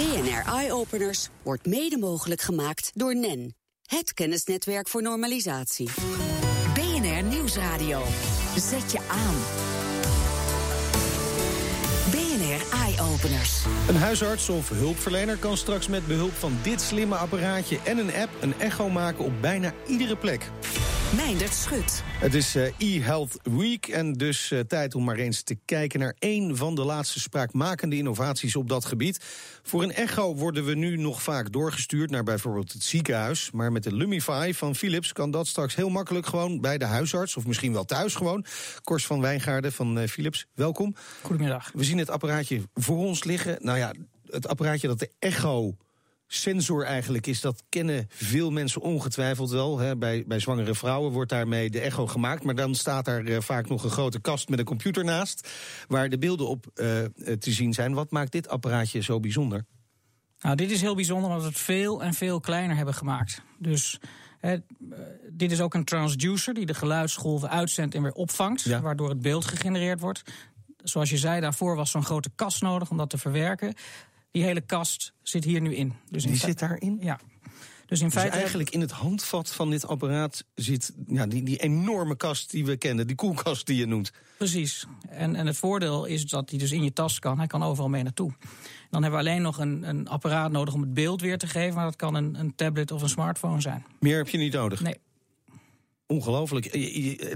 BNR Eye Openers wordt mede mogelijk gemaakt door NEN, het kennisnetwerk voor normalisatie. BNR Nieuwsradio. Zet je aan. BNR Eye Openers. Een huisarts of hulpverlener kan straks met behulp van dit slimme apparaatje en een app een echo maken op bijna iedere plek. Meindert Schut. Het is eh, e-health week en dus uh, tijd om maar eens te kijken naar één van de laatste spraakmakende innovaties op dat gebied. Voor een echo worden we nu nog vaak doorgestuurd naar bijvoorbeeld het ziekenhuis. Maar met de Lumify van Philips kan dat straks heel makkelijk gewoon bij de huisarts of misschien wel thuis gewoon. Kors van Wijngaarden van uh, Philips, welkom. Goedemiddag. We zien het apparaatje voor ons liggen. Nou ja, het apparaatje dat de echo sensor eigenlijk is, dat kennen veel mensen ongetwijfeld wel. Hè. Bij, bij zwangere vrouwen wordt daarmee de echo gemaakt. Maar dan staat daar uh, vaak nog een grote kast met een computer naast. Waar de beelden op uh, te zien zijn. Wat maakt dit apparaatje zo bijzonder? Nou, dit is heel bijzonder omdat we het veel en veel kleiner hebben gemaakt. Dus hè, dit is ook een transducer die de geluidsgolven uitzendt en weer opvangt. Ja. Waardoor het beeld gegenereerd wordt. Zoals je zei, daarvoor was zo'n grote kast nodig om dat te verwerken. Die hele kast zit hier nu in. Dus die zit daarin? Ja. Dus, in dus feite eigenlijk in het handvat van dit apparaat zit ja, die, die enorme kast die we kennen, die koelkast die je noemt. Precies. En, en het voordeel is dat hij dus in je tas kan. Hij kan overal mee naartoe. Dan hebben we alleen nog een, een apparaat nodig om het beeld weer te geven. Maar dat kan een, een tablet of een smartphone zijn. Meer heb je niet nodig? Nee. Ongelooflijk.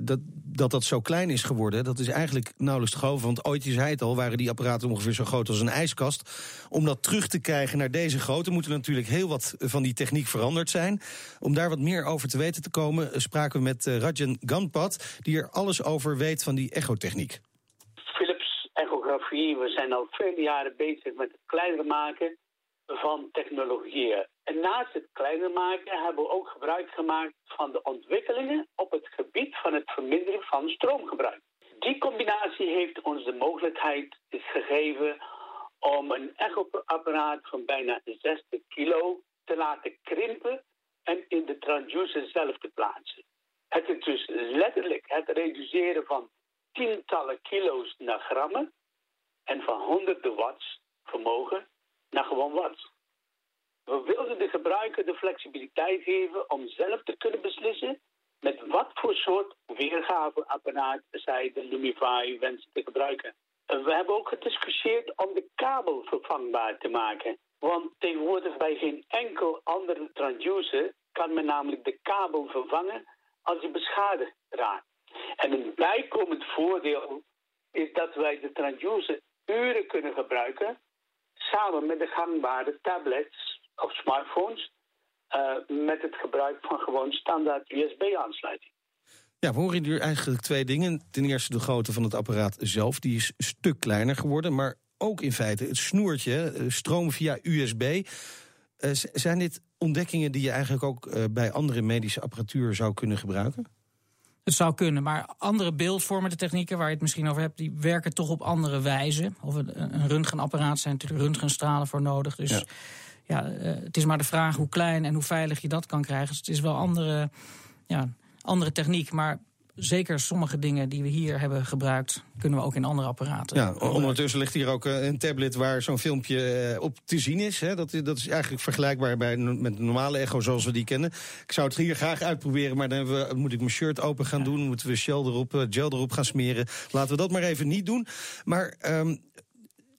Dat, dat dat zo klein is geworden, dat is eigenlijk nauwelijks te geloven. Want ooit, je zei het al, waren die apparaten ongeveer zo groot als een ijskast. Om dat terug te krijgen naar deze grootte moeten natuurlijk heel wat van die techniek veranderd zijn. Om daar wat meer over te weten te komen, spraken we met Rajan Ganpat, die er alles over weet van die echotechniek. Philips echografie, we zijn al vele jaren bezig met het kleiner maken van technologieën. En naast het kleiner maken hebben we ook gebruik gemaakt van de ontwikkelingen op het gebied van het verminderen van stroomgebruik. Die combinatie heeft ons de mogelijkheid gegeven om een echoapparaat van bijna 60 kilo te laten krimpen en in de transducer zelf te plaatsen. Het is dus letterlijk het reduceren van tientallen kilo's naar grammen en van honderden watts vermogen naar gewoon watts. We wilden de gebruiker de flexibiliteit geven om zelf te kunnen beslissen met wat voor soort weergaveapparaat zij de Lumify wensen te gebruiken. We hebben ook gediscussieerd om de kabel vervangbaar te maken. Want tegenwoordig bij geen enkel andere transducer kan men namelijk de kabel vervangen als die beschadigd raakt. En een bijkomend voordeel is dat wij de transducer uren kunnen gebruiken samen met de gangbare tablets of smartphones uh, met het gebruik van gewoon standaard USB-aansluiting. Ja, we horen hier eigenlijk twee dingen. Ten eerste de grootte van het apparaat zelf, die is een stuk kleiner geworden. Maar ook in feite het snoertje, stroom via USB. Uh, zijn dit ontdekkingen die je eigenlijk ook uh, bij andere medische apparatuur zou kunnen gebruiken? Het zou kunnen, maar andere beeldvormende technieken waar je het misschien over hebt, die werken toch op andere wijze. Of een, een röntgenapparaat zijn natuurlijk röntgenstralen voor nodig. Dus ja ja, uh, het is maar de vraag hoe klein en hoe veilig je dat kan krijgen. Dus het is wel andere, ja, andere techniek. Maar zeker sommige dingen die we hier hebben gebruikt, kunnen we ook in andere apparaten. Ja, ondertussen ligt hier ook een tablet waar zo'n filmpje op te zien is. Hè. Dat, dat is eigenlijk vergelijkbaar bij, met de normale echo zoals we die kennen. Ik zou het hier graag uitproberen, maar dan we, moet ik mijn shirt open gaan ja. doen. Moeten we gel erop, gel erop gaan smeren. Laten we dat maar even niet doen. Maar um,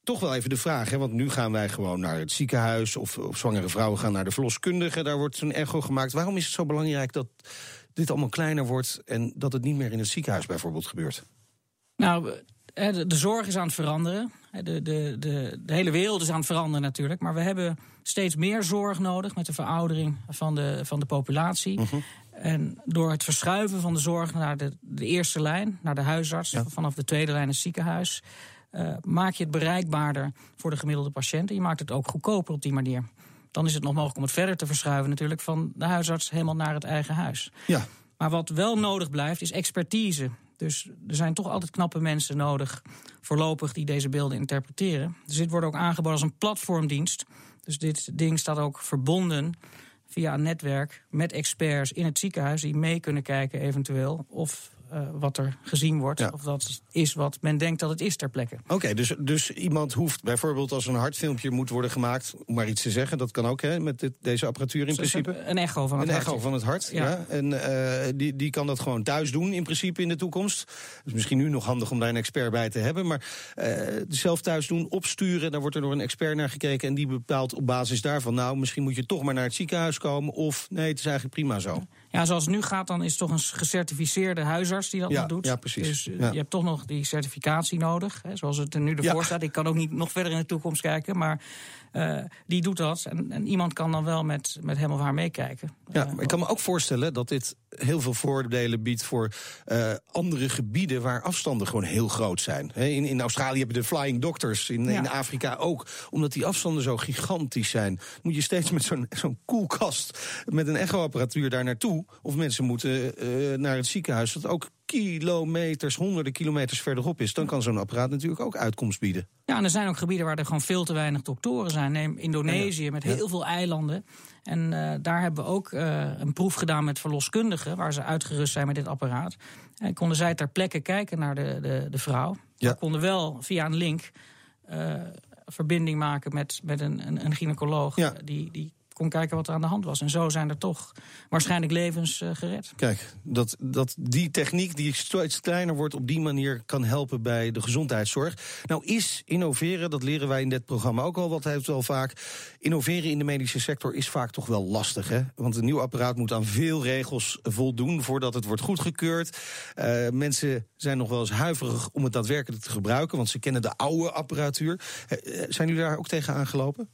toch wel even de vraag, hè, want nu gaan wij gewoon naar het ziekenhuis... of, of zwangere vrouwen gaan naar de verloskundige, daar wordt zo'n echo gemaakt. Waarom is het zo belangrijk dat dit allemaal kleiner wordt... en dat het niet meer in het ziekenhuis bijvoorbeeld gebeurt? Nou, de, de zorg is aan het veranderen. De, de, de, de hele wereld is aan het veranderen natuurlijk. Maar we hebben steeds meer zorg nodig met de veroudering van de, van de populatie. Uh -huh. En door het verschuiven van de zorg naar de, de eerste lijn, naar de huisarts... Ja. vanaf de tweede lijn het ziekenhuis... Uh, maak je het bereikbaarder voor de gemiddelde patiënt. En je maakt het ook goedkoper op die manier. Dan is het nog mogelijk om het verder te verschuiven, natuurlijk, van de huisarts helemaal naar het eigen huis. Ja. Maar wat wel nodig blijft, is expertise. Dus er zijn toch altijd knappe mensen nodig, voorlopig, die deze beelden interpreteren. Dus dit wordt ook aangeboden als een platformdienst. Dus dit ding staat ook verbonden via een netwerk met experts in het ziekenhuis die mee kunnen kijken, eventueel, of uh, wat er gezien wordt. Of dat is wat men denkt dat het is ter plekke. Oké, dus, dus iemand hoeft bijvoorbeeld als een hartfilmpje moet worden gemaakt, om maar iets te zeggen, dat kan ook hè, met dit, deze apparatuur in principe. Een echo van het een hart. Een echo van het hart, ja. En die, die kan dat gewoon thuis doen in principe in de toekomst. Dus misschien nu nog handig om daar een expert bij te hebben. Maar zelf thuis doen, opsturen, daar wordt er door een expert naar gekeken. En die bepaalt op basis daarvan, nou, misschien moet je toch maar naar het ziekenhuis komen. Of nee, het is eigenlijk prima zo. Ja, zoals het nu gaat, dan is het toch een gecertificeerde huisarts die dat ja, doet. Ja, precies. Dus je hebt toch nog die certificatie nodig. Hè, zoals het er nu ervoor staat. Ik kan ook niet nog verder in de toekomst kijken. Maar uh, die doet dat. En, en, iemand kan dan wel met, met hem of haar meekijken. Ja, maar ik kan me ook voorstellen dat dit heel veel voordelen biedt voor uh, andere gebieden waar afstanden gewoon heel groot zijn. in, in Australië heb je de flying doctors, in, ja. in Afrika ook. Omdat die afstanden zo gigantisch zijn, moet je steeds met zo'n zo'n koelkast met een echoapparatuur daar naartoe. Of mensen moeten uh, naar het ziekenhuis, dat ook kilometers, honderden kilometers verderop is, dan kan zo'n apparaat natuurlijk ook uitkomst bieden. Ja, en er zijn ook gebieden waar er gewoon veel te weinig doktoren zijn. Neem Indonesië met heel veel eilanden. En uh, daar hebben we ook uh, een proef gedaan met verloskundigen, waar ze uitgerust zijn met dit apparaat. En konden zij ter plekke kijken naar de, de, de vrouw. Ja. Konden wel via een link uh, verbinding maken met, met een, een, een gynaecoloog. Ja. Die, die kon kijken wat er aan de hand was. En zo zijn er toch waarschijnlijk levens uh, gered. Kijk, dat, dat die techniek die steeds kleiner wordt... op die manier kan helpen bij de gezondheidszorg. Nou is innoveren, dat leren wij in dit programma ook al... wat heeft wel vaak. Innoveren in de medische sector is vaak toch wel lastig. Hè? Want een nieuw apparaat moet aan veel regels voldoen... voordat het wordt goedgekeurd. Uh, mensen zijn nog wel eens huiverig om het daadwerkelijk te gebruiken... want ze kennen de oude apparatuur. Uh, zijn jullie daar ook tegen aangelopen?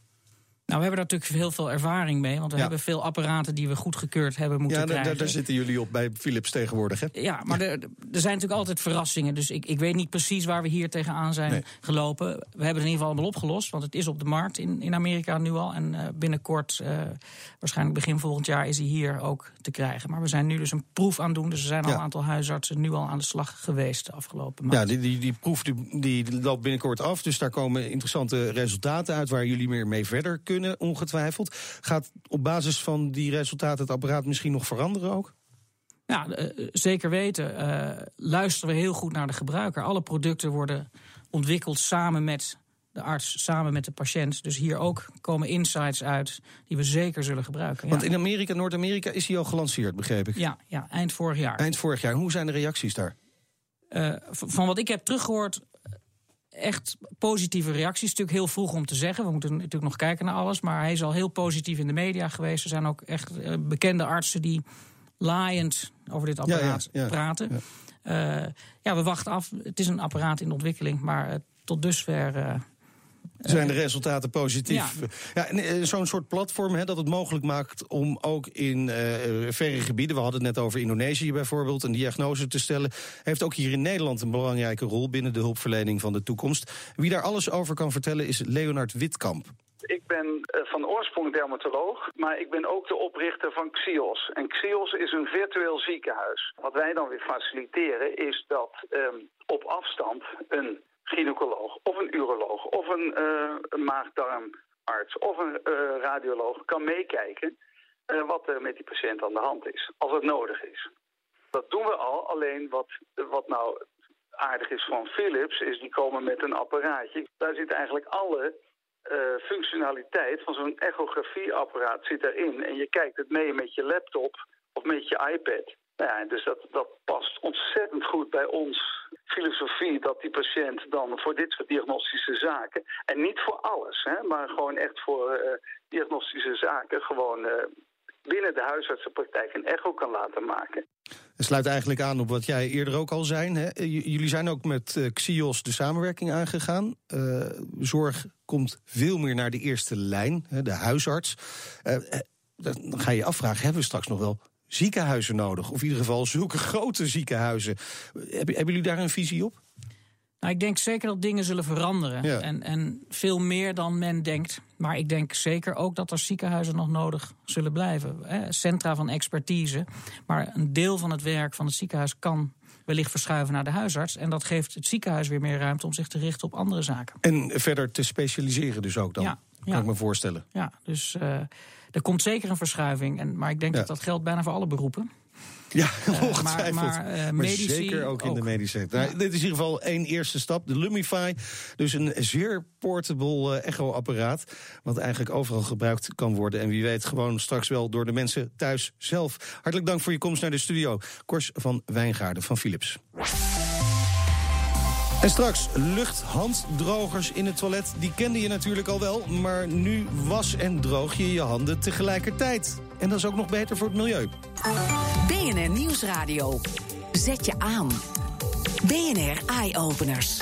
Nou, we hebben daar natuurlijk heel veel ervaring mee. Want we ja. hebben veel apparaten die we goedgekeurd hebben moeten ja, krijgen. Daar, daar zitten jullie op bij Philips tegenwoordig, hè? Ja, maar ja. Er, er zijn natuurlijk altijd verrassingen. Dus ik, ik weet niet precies waar we hier tegenaan zijn nee. gelopen. We hebben het in ieder geval allemaal opgelost. Want het is op de markt in, in Amerika nu al. En uh, binnenkort, uh, waarschijnlijk begin volgend jaar, is hij hier ook te krijgen. Maar we zijn nu dus een proef aan het doen. Dus er zijn al een aantal huisartsen nu al aan de slag geweest de afgelopen maand. Ja, die, die, die proef die, die loopt binnenkort af. Dus daar komen interessante resultaten uit waar jullie meer mee verder kunnen ongetwijfeld. Gaat op basis van die resultaten het apparaat misschien nog veranderen ook? Ja, uh, zeker weten. Uh, luisteren we heel goed naar de gebruiker. Alle producten worden ontwikkeld samen met de arts, samen met de patiënt. Dus hier ook komen insights uit die we zeker zullen gebruiken. Want ja. in Amerika, Noord-Amerika, is hij al gelanceerd, begreep ik? Ja, ja, eind vorig jaar. Eind vorig jaar. Hoe zijn de reacties daar? Uh, van wat ik heb teruggehoord, echt positieve reacties. Natuurlijk heel vroeg om te zeggen. We moeten natuurlijk nog kijken naar alles. Maar hij is al heel positief in de media geweest. Er zijn ook echt uh, bekende artsen die laaiend over dit apparaat ja, ja, ja, praten. Ja. Uh, ja, we wachten af. Het is een apparaat in ontwikkeling. Maar uh, tot dusver zijn de resultaten positief? Ja. ja Zo'n soort platform hè, dat het mogelijk maakt om ook in uh, verre gebieden, we hadden het net over Indonesië bijvoorbeeld, een diagnose te stellen, heeft ook hier in Nederland een belangrijke rol binnen de hulpverlening van de toekomst. Wie daar alles over kan vertellen is Leonard Witkamp. Ik ben van oorsprong dermatoloog, maar ik ben ook de oprichter van Xios. En Xios is een virtueel ziekenhuis. Wat wij dan weer faciliteren is dat um, op afstand een gynaecoloog of een uroloog of een, uh, maag-darmarts of een uh, radioloog kan meekijken uh, wat er met die patiënt aan de hand is, als het nodig is. Dat doen we al, alleen wat, wat nou aardig is van Philips is die komen met een apparaatje. Daar zit eigenlijk alle functionaliteit van zo'n echografieapparaat zit erin. En je kijkt het mee met je laptop of met je iPad. Ja, dus dat, dat past ontzettend goed bij ons filosofie dat die patiënt dan voor dit soort diagnostische zaken, en niet voor alles, hè, maar gewoon echt voor uh, diagnostische zaken, gewoon uh, binnen de huisartsenpraktijk een echo kan laten maken. Het sluit eigenlijk aan op wat jij eerder ook al zei. Hè? Jullie zijn ook met uh, Xios de samenwerking aangegaan. zorg komt veel meer naar de eerste lijn, hè, de huisarts. dan ga je je afvragen, hebben we straks nog wel ziekenhuizen nodig. Of in ieder geval zulke grote ziekenhuizen. Hebben, hebben jullie daar een visie op? Nou, ik denk zeker dat dingen zullen veranderen. Ja. En, en veel meer dan men denkt. Maar ik denk zeker ook dat er ziekenhuizen nog nodig zullen blijven. Hè? Centra van expertise. Maar een deel van het werk van het ziekenhuis kan wellicht verschuiven naar de huisarts. En dat geeft het ziekenhuis weer meer ruimte om zich te richten op andere zaken. En verder te specialiseren dus ook dan, ja, kan ja. ik me voorstellen. Ja, dus uh, er komt zeker een verschuiving. En, maar ik denk Ja. dat dat geldt bijna voor alle beroepen. Ja, Eh, ongetwijfeld. maar, maar, eh, Maar zeker ook in de medische sector. Nou, dit is in ieder geval één eerste stap. De Lumify, dus een zeer portable eh, echo-apparaat... wat eigenlijk overal gebruikt kan worden. En wie weet gewoon straks wel door de mensen thuis zelf. Hartelijk dank voor je komst naar de studio. Kors van Wijngaarden van Philips. En straks luchthanddrogers in het toilet. Die kende je natuurlijk al wel, maar nu was en droog je je handen tegelijkertijd. En dat is ook nog beter voor het milieu. BNR Nieuwsradio. Zet je aan. BNR Eye Openers.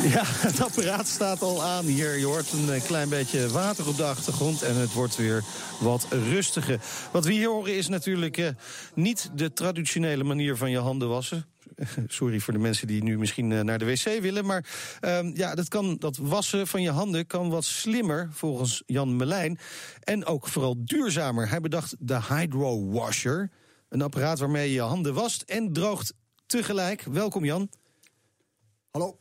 Ja, het apparaat staat al aan hier. Je hoort een eh, klein beetje water op de achtergrond en het wordt weer wat rustiger. Wat we hier horen is natuurlijk eh, niet de traditionele manier van je handen wassen. Sorry voor de mensen die nu misschien eh, naar de wc willen. Maar ehm, ja, dat, kan, dat wassen van je handen kan wat slimmer, volgens Jan Melijn. En ook vooral duurzamer. Hij bedacht de Hydro Washer. Een apparaat waarmee je je handen wast en droogt tegelijk. Welkom Jan. Hallo.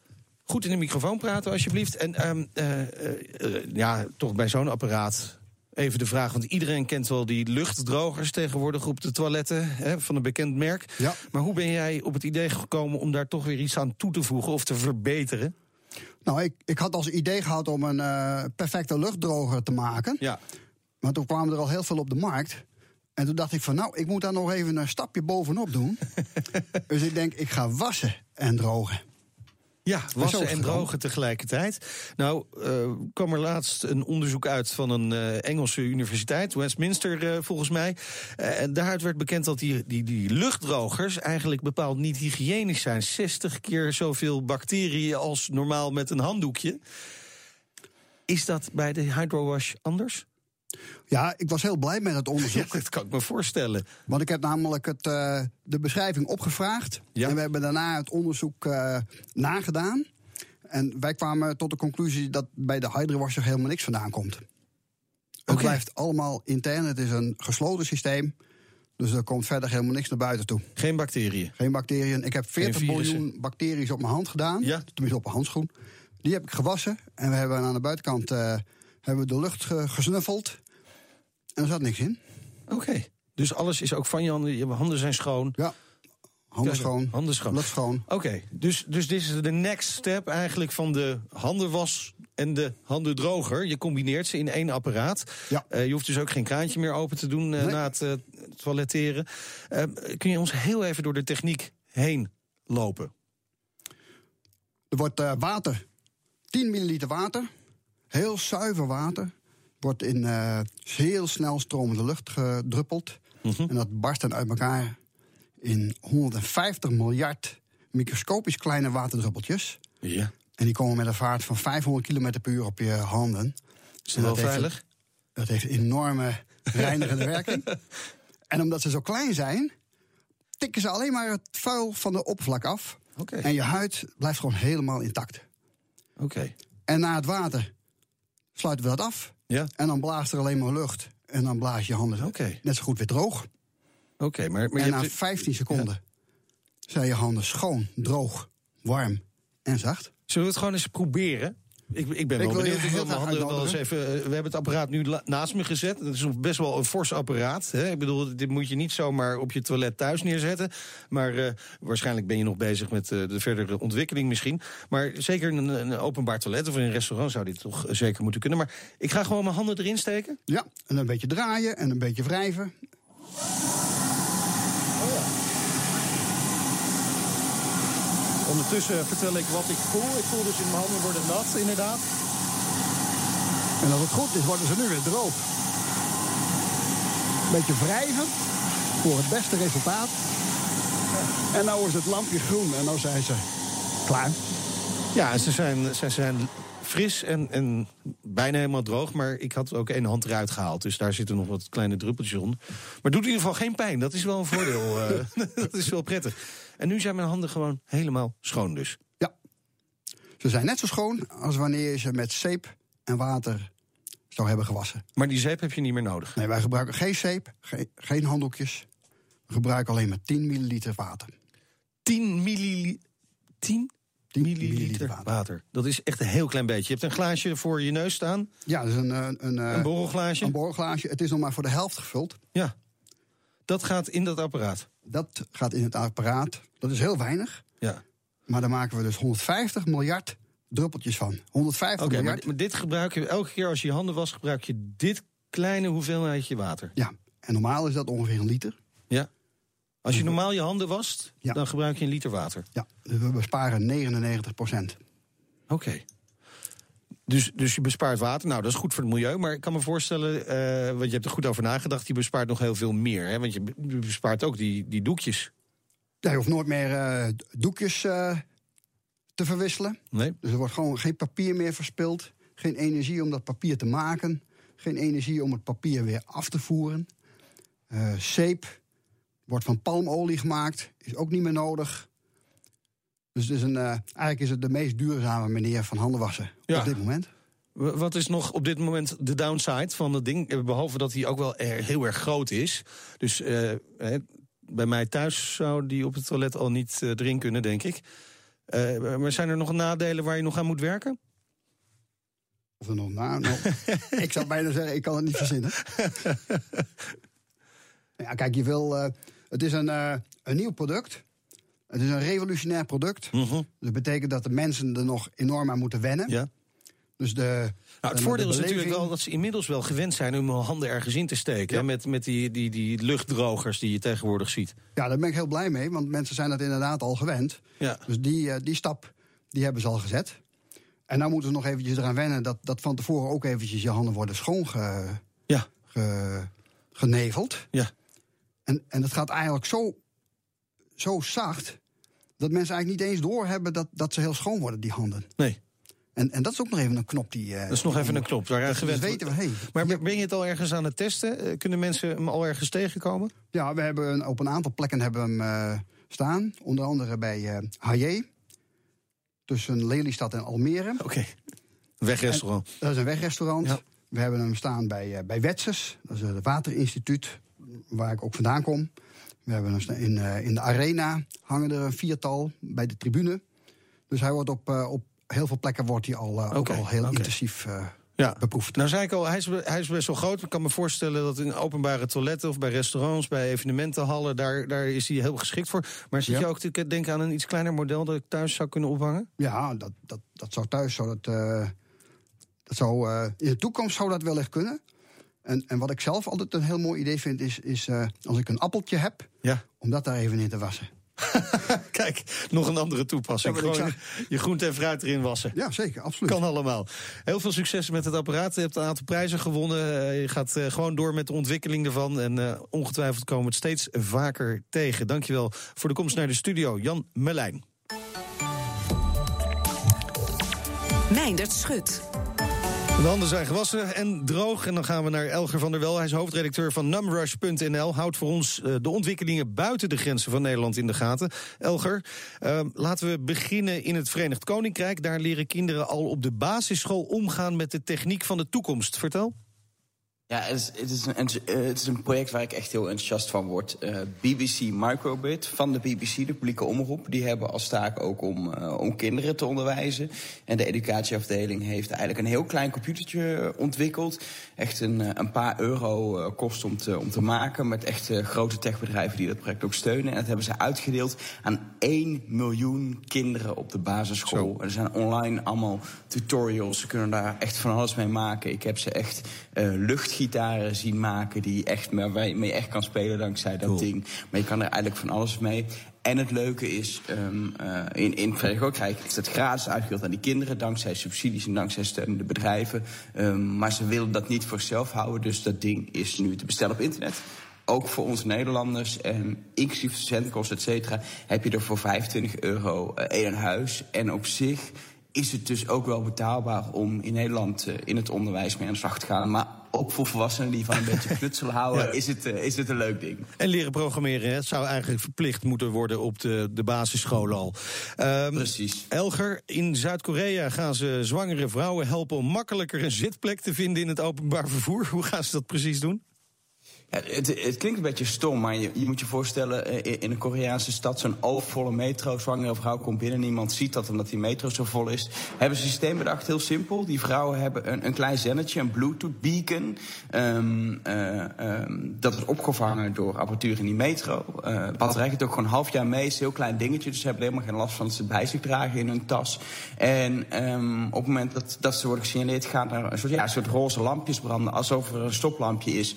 Goed in de microfoon praten, alsjeblieft. En ehm, eh, eh, eh, ja, toch bij zo'n apparaat. Even de vraag, want iedereen kent wel die luchtdrogers tegenwoordig op de toiletten hè, van een bekend merk. Ja. Maar hoe ben jij op het idee gekomen om daar toch weer iets aan toe te voegen of te verbeteren? Nou, ik, ik had als idee gehad om een perfecte luchtdroger te maken. Ja, Maar toen kwamen er al heel veel op de markt. En toen dacht ik van, nou, ik moet daar nog even een stapje bovenop doen. dus ik denk, ik ga wassen en drogen. Ja wassen en drogen tegelijkertijd. Nou, eh, kwam er laatst een onderzoek uit van een eh, Engelse universiteit, Westminster eh, volgens mij. En daaruit werd bekend dat die, die, die luchtdrogers eigenlijk bepaald niet hygiënisch zijn. 60 keer zoveel bacteriën als normaal met een handdoekje. Is dat bij de Hydrowash anders? Ja, ik was heel blij met het Ja, onderzoek. dat kan ik me voorstellen. Want ik heb namelijk het, eh, de beschrijving opgevraagd. Ja. En we hebben daarna het onderzoek eh, nagedaan. En wij kwamen tot de conclusie dat bij de hydrowasher helemaal niks vandaan komt. Het Oké. blijft allemaal intern. Het is een gesloten systeem. Dus er komt verder helemaal niks naar buiten toe. Geen bacteriën. Geen bacteriën. Ik heb 40 virussen. miljoen bacteriën op mijn hand gedaan. Ja. Tenminste op een handschoen. Die heb ik gewassen. En we hebben aan de buitenkant eh, hebben we de lucht ge- gesnuffeld. En er zat niks in. Oké. Dus alles is ook van je handen. Je handen zijn schoon. Ja. Handen schoon. handen schoon. Lucht schoon. Oké, dus, dus dit is de next step eigenlijk van de handenwas en de handendroger. Je combineert ze in één apparaat. Ja. Eh, je hoeft dus ook geen kraantje meer open te doen eh, Nee. na het eh, toiletteren. Kun je ons heel even door de techniek heen lopen? Er wordt water, 10 milliliter water, heel zuiver water, wordt in eh, heel snel stromende lucht gedruppeld. Mhm. En dat barst dan uit elkaar in 150 miljard microscopisch kleine waterdruppeltjes. Ja. En die komen met een vaart van 500 km per uur op je handen. Is dat wel heeft veilig? een- dat heeft enorme reinigende werking. En omdat ze zo klein zijn, tikken ze alleen maar het vuil van de oppervlak af. Oké. En je huid blijft gewoon helemaal intact. Oké. En na het water sluiten we dat af. Ja. En dan blaast er alleen maar lucht. En dan blaas je handen net zo goed weer droog. Oké, maar, maar en na hebt- 15 seconden zijn je handen schoon, droog, warm en zacht. Zullen we het gewoon eens proberen? Ik, ik ben Ik wel benieuwd. Ik wil mijn handen wel eens uitnodigen. even. eh, we hebben het apparaat nu naast me gezet. Dat is best wel een fors apparaat. Hè? Ik bedoel, dit moet je niet zomaar op je toilet thuis neerzetten. Maar eh, waarschijnlijk ben je nog bezig met eh, de verdere ontwikkeling misschien. Maar zeker in een, een openbaar toilet of in een restaurant zou dit toch zeker moeten kunnen. Maar ik ga gewoon mijn handen erin steken. Ja, en een beetje draaien en een beetje wrijven. Ondertussen vertel ik wat ik voel. Ik voel dus in mijn handen worden nat, inderdaad. En als het goed is, worden ze nu weer droog. Beetje wrijven voor het beste resultaat. En nou is het lampje groen en nou zijn ze klaar. Ja, ze zijn, ze zijn fris en, en bijna helemaal droog. Maar ik had ook één hand eruit gehaald. Dus daar zitten nog wat kleine druppeltjes onder. Maar het doet in ieder geval geen pijn. Dat is wel een voordeel. eh, dat is wel prettig. En nu zijn mijn handen gewoon helemaal schoon dus. Ja. Ze zijn net zo schoon als wanneer je ze met zeep en water zou hebben gewassen. Maar die zeep heb je niet meer nodig. Nee, wij gebruiken geen zeep, geen, geen handdoekjes. We gebruiken alleen maar 10 milliliter water. 10 milliliter. 10 10 milliliter water. Dat is echt een heel klein beetje. Je hebt een glaasje voor je neus staan. Ja, dat is een, een, een, Een borrelglaasje. een borrelglaasje. Het is nog maar voor de helft gevuld. Ja. Dat gaat in dat apparaat. Dat gaat in het apparaat. Dat is heel weinig. Ja. Maar daar maken we dus 150 miljard druppeltjes van. 150 Oké, maar, miljard. maar dit gebruik je elke keer als je je handen was, gebruik je dit kleine hoeveelheidje water. Ja, en normaal is dat ongeveer een liter. Ja. Als je normaal je handen wast, Ja. dan gebruik je een liter water. Ja, dus we besparen 99 procent. Oké. Dus, dus je bespaart water. Nou, dat is goed voor het milieu. Maar ik kan me voorstellen, eh, want je hebt er goed over nagedacht, je bespaart nog heel veel meer. Hè? Want je be- je bespaart ook die, die doekjes. Ja, je hoeft nooit meer eh, doekjes eh, te verwisselen. Nee? Dus er wordt gewoon geen papier meer verspild. Geen energie om dat papier te maken. Geen energie om het papier weer af te voeren. Zeep wordt van palmolie gemaakt. Is ook niet meer nodig. Dus het is een, eh, eigenlijk is het de meest duurzame manier van handen wassen Ja. op dit moment. Wat is nog op dit moment de downside van het ding? Eh, Behalve dat hij ook wel er- heel erg groot is. Dus eh, bij mij thuis zou die op het toilet al niet eh, erin kunnen, denk ik. Eh, maar zijn er nog nadelen waar je nog aan moet werken? Of er nog na. nou, ik zou bijna zeggen, ik kan het niet verzinnen. ja, kijk, je wil. het is een, een nieuw product. Het is een revolutionair product. Dat betekent dat de mensen er nog enorm aan moeten wennen. Ja. Dus de. Nou, het de- voordeel de is natuurlijk wel dat ze inmiddels wel gewend zijn om hun handen ergens in te steken. Ja. hè, Met, met die, die, die luchtdrogers die je tegenwoordig ziet. Ja, daar ben ik heel blij mee, want mensen zijn dat inderdaad al gewend. Ja. Dus die, eh, die stap die hebben ze al gezet. En nou moeten ze nog eventjes eraan wennen dat, dat van tevoren ook eventjes je handen worden schoon ge- Ja. ge- geneveld. Ja. En, en dat gaat eigenlijk zo, zo zacht dat mensen eigenlijk niet eens doorhebben dat, dat ze heel schoon worden, die handen. Nee, En, en dat is ook nog even een knop die. eh, dat is nog even een knop Dus gewend weten we, hey, Maar ben je het al ergens aan het testen? Eh, Kunnen mensen hem al ergens tegenkomen? Ja, we hebben een- op een aantal plekken hebben we hem eh, staan. Onder andere bij HJ. Tussen Lelystad en Almere. Oké. Wegrestaurant. Dat is een wegrestaurant. Ja. We hebben hem staan bij, bij Wetses. Dat is het waterinstituut, waar ik ook vandaan kom. We hebben staan in, eh, in de arena hangen er een viertal bij de tribune. Dus hij wordt op, eh, op heel veel plekken wordt hij al, eh, ook al heel intensief Ja. beproefd. Nou zei ik al, hij is, hij is best wel groot. Ik kan me voorstellen dat in openbare toiletten of bij restaurants, bij evenementenhallen, daar, daar is hij heel geschikt voor. Maar zit Ja. je ook te denken aan een iets kleiner model dat ik thuis zou kunnen ophangen? Ja, dat, dat, dat zou thuis zou dat, dat zou, in de toekomst zou dat wellicht kunnen. En, en wat ik zelf altijd een heel mooi idee vind, is, is eh, als ik een appeltje heb, Ja. om dat daar even in te wassen. Kijk, nog een andere toepassing. Ja, Gewoon je groente en fruit erin wassen. Ja, zeker, absoluut. Kan allemaal. Heel veel succes met het apparaat. Je hebt een aantal prijzen gewonnen. Eh, Je gaat eh, gewoon door met de ontwikkeling ervan. En eh, ongetwijfeld komen we het steeds vaker tegen. Dankjewel voor de komst naar de studio. Jan Melijn. Meindert Schut. De handen zijn gewassen en droog. En dan gaan we naar Elger van der Wel. Hij is hoofdredacteur van numrush.nl. Houdt voor ons eh, de ontwikkelingen buiten de grenzen van Nederland in de gaten. Elger, eh, laten we beginnen in het Verenigd Koninkrijk. Daar leren kinderen al op de basisschool omgaan met de techniek van de toekomst. Vertel. Ja, het is, het, is een, eh, het is een project waar ik echt heel enthousiast van word. Eh, BBC Microbit van de BBC, de publieke omroep, die hebben als taak ook om, eh, om kinderen te onderwijzen. En de educatieafdeling heeft eigenlijk een heel klein computertje ontwikkeld. Echt een, een paar euro kost om te, om te maken. Met echt grote techbedrijven die dat project ook steunen. En dat hebben ze uitgedeeld aan 1 miljoen kinderen op de basisschool. Zo. Er zijn online allemaal tutorials. Ze kunnen daar echt van alles mee maken. Ik heb ze echt eh, luchtgitaren zien maken die echt, waarmee je echt kan spelen dankzij dat Cool. ding. Maar je kan er eigenlijk van alles mee. En het leuke is, ehm, eh, in, in is het gratis uitgedeeld aan die kinderen, dankzij subsidies en dankzij steunende bedrijven. Ehm, maar ze willen dat niet voor zichzelf houden, dus dat ding is nu te bestellen op internet. Ook voor onze Nederlanders, en inclusief studentenkosten, et cetera, heb je er voor 25 euro eh, één huis. En op zich is het dus ook wel betaalbaar om in Nederland eh, in het onderwijs mee aan de slag te gaan. Maar ook voor volwassenen die van een beetje knutselen houden, Ja. is, het, eh, is het een leuk ding. En leren programmeren. Het zou eigenlijk verplicht moeten worden op de, de basisschool al. Ehm, Precies. Elger, in Zuid-Korea gaan ze zwangere vrouwen helpen om makkelijker een zitplek te vinden in het openbaar vervoer. Hoe gaan ze dat precies doen? Het, het, klinkt een beetje stom, maar je, je moet je voorstellen... Eh, in een Koreaanse stad, zo'n overvolle metro... zwangere vrouw komt binnen, niemand ziet dat omdat die metro zo vol is. Hebben ze een systeem bedacht, heel simpel. Die vrouwen hebben een, een klein zennetje, een bluetooth beacon... Um, uh, um, dat is opgevangen door apparatuur in die metro. Uh, batterij gaat ook gewoon een half jaar mee, is een heel klein dingetje... dus ze hebben helemaal geen last van dat ze bij zich dragen in hun tas. En um, op het moment dat, dat ze worden gesignaleerd... gaan er een soort, ja, een soort roze lampjes branden, alsof er een stoplampje is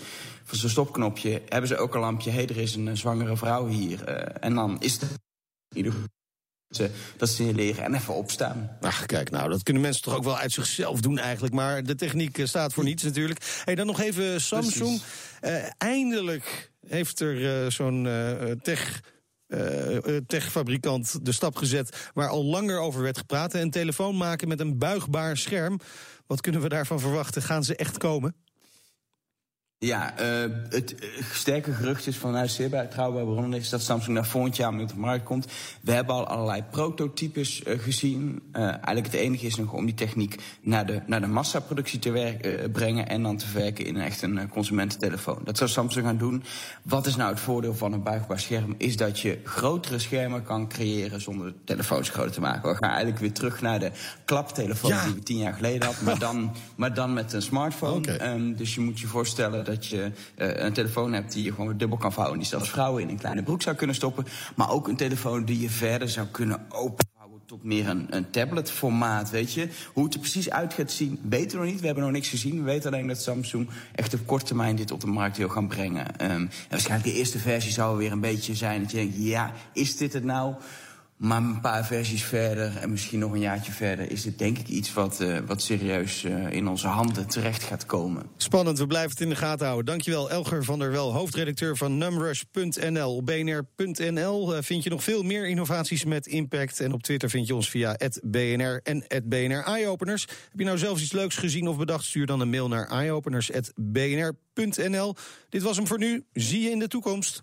zo'n stopknopje hebben ze ook een lampje. Hé, hey, er is een uh, zwangere vrouw hier. Uh, en dan is het ze dat signaleren en even opstaan. Ach, kijk, nou, dat kunnen mensen toch ook wel uit zichzelf doen eigenlijk. Maar de techniek uh, staat voor niets natuurlijk. Hey, dan nog even Samsung. eindelijk heeft er zo'n tech... techfabrikant de stap gezet waar al langer over werd gepraat. Een telefoon maken met een buigbaar scherm. Wat kunnen we daarvan verwachten? Gaan ze echt komen? Ja, uh, het uh, sterke gerucht is vanuit zeer bij trouwbare bronnen is dat Samsung naar volgend jaar met op de markt komt. We hebben al allerlei prototypes uh, gezien. eigenlijk het enige is nog om die techniek naar de, naar de massaproductie te werk, brengen en dan te verwerken in echt een consumententelefoon. Dat zou Samsung gaan doen. Wat is nou het voordeel van een buigbaar scherm? Is dat je grotere schermen kan creëren zonder de telefoons groter te maken. We gaan eigenlijk weer terug naar de klaptelefoon ja. die we tien jaar geleden hadden, maar dan, maar dan met een smartphone. Okay. Um, dus je moet je voorstellen dat je uh, een telefoon hebt die je gewoon dubbel kan vouwen. Die zelfs vrouwen in een kleine broek zou kunnen stoppen. Maar ook een telefoon die je verder zou kunnen openvouwen tot meer een, een tabletformaat, weet je. Hoe het er precies uit gaat zien, weten we nog niet. We hebben nog niks gezien. We weten alleen dat Samsung echt op korte termijn dit op de markt wil gaan brengen. Um, en waarschijnlijk de eerste versie zou weer een beetje zijn dat je denkt, ja, is dit het nou? Maar een paar versies verder en misschien nog een jaartje verder... is dit denk ik iets wat, uh, wat serieus uh, in onze handen terecht gaat komen. Spannend, we blijven het in de gaten houden. Dankjewel Elger van der Wel, hoofdredacteur van numrush.nl. Op bnr.nl uh, vind je nog veel meer innovaties met impact. En op Twitter vind je ons via @bnr en @bnr eyeopeners. Heb je nou zelfs iets leuks gezien of bedacht? Stuur dan een mail naar eyeopeners@bnr.nl. Dit was hem voor nu. Zie je in de toekomst.